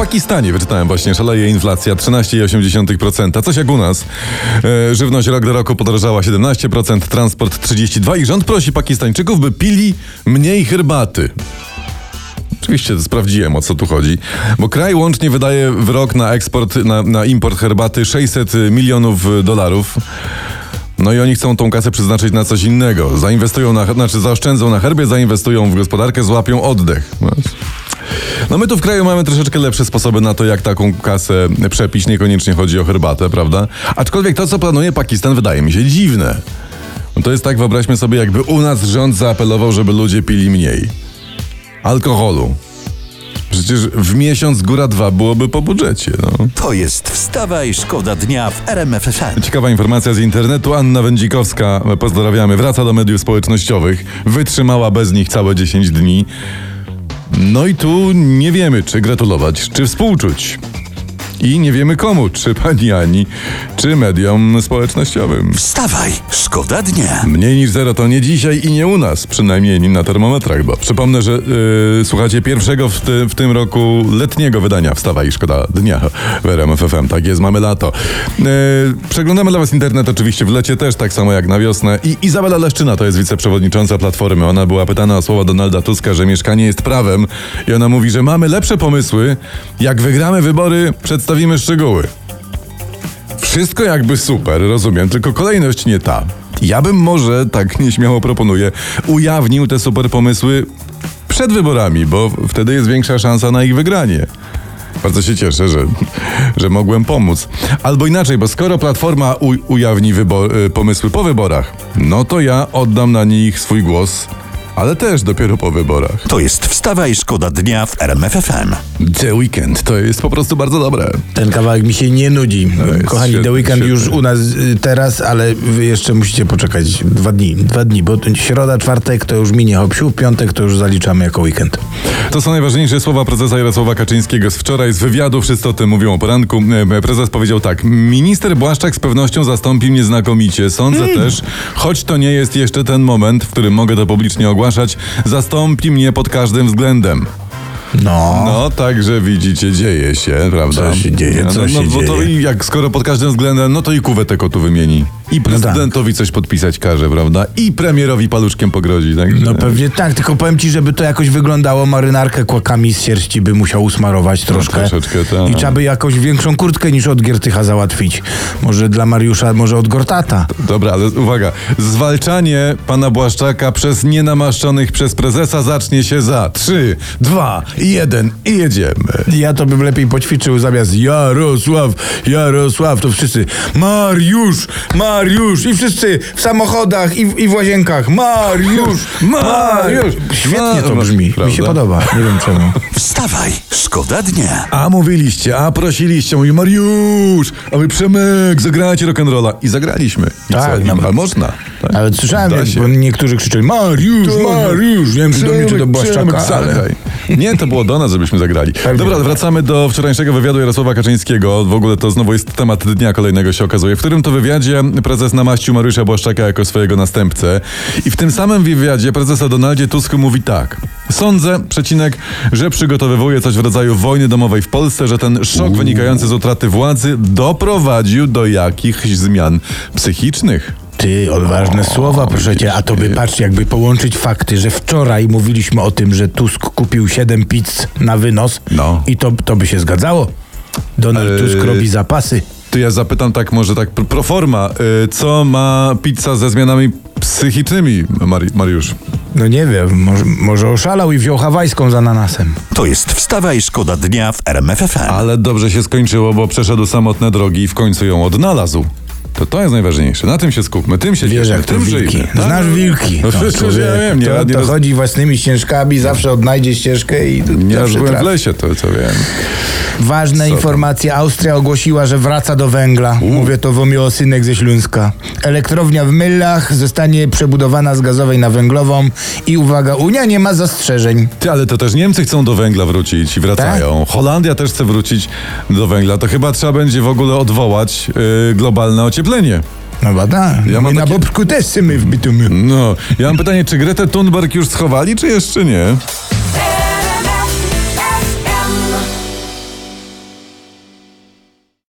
Pakistanie, wyczytałem właśnie, szaleje inflacja 13,8%. Coś jak u nas. E, żywność rok do roku podrożała 17%, transport 32% i rząd prosi Pakistańczyków, by pili mniej herbaty. Oczywiście sprawdziłem o co tu chodzi, bo kraj łącznie wydaje w rok na eksport, na, na import herbaty 600 milionów dolarów. No i oni chcą tą kasę przeznaczyć na coś innego. Zainwestują na, znaczy zaoszczędzą na herbie, zainwestują w gospodarkę, złapią oddech. No my tu w kraju mamy troszeczkę lepsze sposoby na to, jak taką kasę przepić. Niekoniecznie chodzi o herbatę, prawda? Aczkolwiek to, co planuje Pakistan, wydaje mi się dziwne. No to jest tak, wyobraźmy sobie, jakby u nas rząd zaapelował, żeby ludzie pili mniej alkoholu. Przecież w miesiąc góra dwa byłoby po budżecie. No. To jest Wstawa i Szkoda Dnia w RMFFM. Ciekawa informacja z internetu. Anna Wędzikowska, pozdrawiamy, wraca do mediów społecznościowych. Wytrzymała bez nich całe 10 dni. No i tu nie wiemy, czy gratulować, czy współczuć. I nie wiemy komu, czy pani Ani, czy mediom społecznościowym. Wstawaj, szkoda dnia. Mniej niż zero to nie dzisiaj i nie u nas, przynajmniej na termometrach, bo przypomnę, że yy, słuchacie pierwszego w, ty, w, tym roku letniego wydania Wstawa i Szkoda Dnia w RMF FM. Tak jest, mamy lato. Yy, przeglądamy dla was internet oczywiście w lecie też, tak samo jak na wiosnę. I Izabela Leszczyna to jest wiceprzewodnicząca Platformy. Ona była pytana o słowa Donalda Tuska, że mieszkanie jest prawem i ona mówi, że mamy lepsze pomysły. Jak wygramy wybory, przedstawimy szczegóły. Wszystko jakby super, rozumiem, tylko kolejność nie ta. Ja bym może, tak nieśmiało proponuję, ujawnił te super pomysły przed wyborami, bo wtedy jest większa szansa na ich wygranie. Bardzo się cieszę, że, że mogłem pomóc. Albo inaczej, bo skoro Platforma ujawni y, pomysły po wyborach, no to ja oddam na nich swój głos ale też dopiero po wyborach. To jest Wstawa i Szkoda Dnia w RMFFM. The Weekend to jest po prostu bardzo dobre. Ten kawałek mi się nie nudzi. Kochani, świetny, The Weekend świetny. już u nas y, teraz, ale wy jeszcze musicie poczekać dwa dni. Dwa dni, bo środa, czwartek to już minie hopsiu, piątek to już zaliczamy jako weekend. To są najważniejsze słowa prezesa Jarosława Kaczyńskiego z wczoraj, z wywiadu. Wszyscy o tym mówią o poranku. E, Prezes powiedział tak. Minister Błaszczak z pewnością zastąpi mnie znakomicie. Sądzę też, choć to nie jest jeszcze ten moment, w którym mogę to publicznie ogłaszać, zastąpi mnie pod każdym względem. No. No, także widzicie, dzieje się, prawda? Co się dzieje, No, co no, się bo to dzieje? i jak skoro pod każdym względem, no to i kuwetę kotu wymieni. I prezydentowi coś podpisać każe, prawda? I premierowi paluszkiem pogrozi, tak? No pewnie tak, tylko powiem ci, żeby to jakoś wyglądało, marynarkę kłakami z sierści by musiał usmarować troszkę. troszeczkę, tak. I trzeba by jakąś większą kurtkę niż od Giertycha załatwić. Może dla Mariusza, może od Gortata. Dobra, ale uwaga. Zwalczanie pana Błaszczaka przez nienamaszczonych przez prezesa zacznie się za 3, 2, 1 i jedziemy. Ja to bym lepiej poćwiczył zamiast Jarosław, Jarosław, to wszyscy Mariusz, Mariusz i wszyscy w samochodach i w, i w łazienkach Mariusz, Mariusz. Świetnie to brzmi, mi prawda? się podoba, nie wiem czemu. Wstawaj, szkoda dnia. A mówiliście, a prosiliście, mówi Mariusz, a wy Przemek, zagrajcie rock'n'rolla. I zagraliśmy. I Tak, co? A można. Tak. Ale słyszałem, jak, niektórzy krzyczeli Mariusz, Mariusz, nie wiem czy do mnie, czy do Błaszczaka, ale... Nie, to było do nas, żebyśmy zagrali. Dobra, wracamy do wczorajszego wywiadu Jarosława Kaczyńskiego. W ogóle to znowu jest temat dnia kolejnego się okazuje, w którym to wywiadzie prezes namaścił Mariusza Błaszczaka jako swojego następcę. I w tym samym wywiadzie prezes o Donaldzie Tusku mówi tak. Sądzę, przecinek, że przygotowywuje coś w rodzaju wojny domowej w Polsce, że ten szok wynikający z utraty władzy doprowadził do jakichś zmian psychicznych. Ty, odważne słowa, proszę cię. A to by patrz, jakby połączyć fakty, że wczoraj mówiliśmy o tym, że Tusk kupił 7 pizz na wynos No. i to, to by się zgadzało. Donald Eee, Tusk robi zapasy. To ja zapytam tak może tak pro- pro forma, y, co ma pizza ze zmianami psychicznymi, Mari- Mariusz? No nie wiem, może, może oszalał i wziął hawajską z ananasem. To jest Wstawa i Szkoda Dnia w RMFFM. Ale dobrze się skończyło, bo przeszedł samotne drogi i w końcu ją odnalazł. To to jest najważniejsze. Na tym się skupmy, tym się Wiesz jak to tym wilki. żyjmy. tak? Znasz wilki. No, No, człowieku, ja wiem, nie, to, to roz- chodzi własnymi ścieżkami, zawsze odnajdzie ścieżkę i aż zawsze byłem w lesie, to co wiem. Ważna Co informacja. Austria ogłosiła, że wraca do węgla. Mówię to Womio Synek ze Śląska. Elektrownia w Myllach zostanie przebudowana z gazowej na węglową i uwaga, Unia nie ma zastrzeżeń. Ty, ale to też Niemcy chcą do węgla wrócić i wracają. Tak? Holandia też chce wrócić do węgla. To chyba trzeba będzie w ogóle odwołać y, globalne ocieplenie. No bada. Ja Ja mam My na takie- też chcemy w Bytomiu. No, ja mam pytanie, czy Gretę Thunberg już schowali, czy jeszcze nie?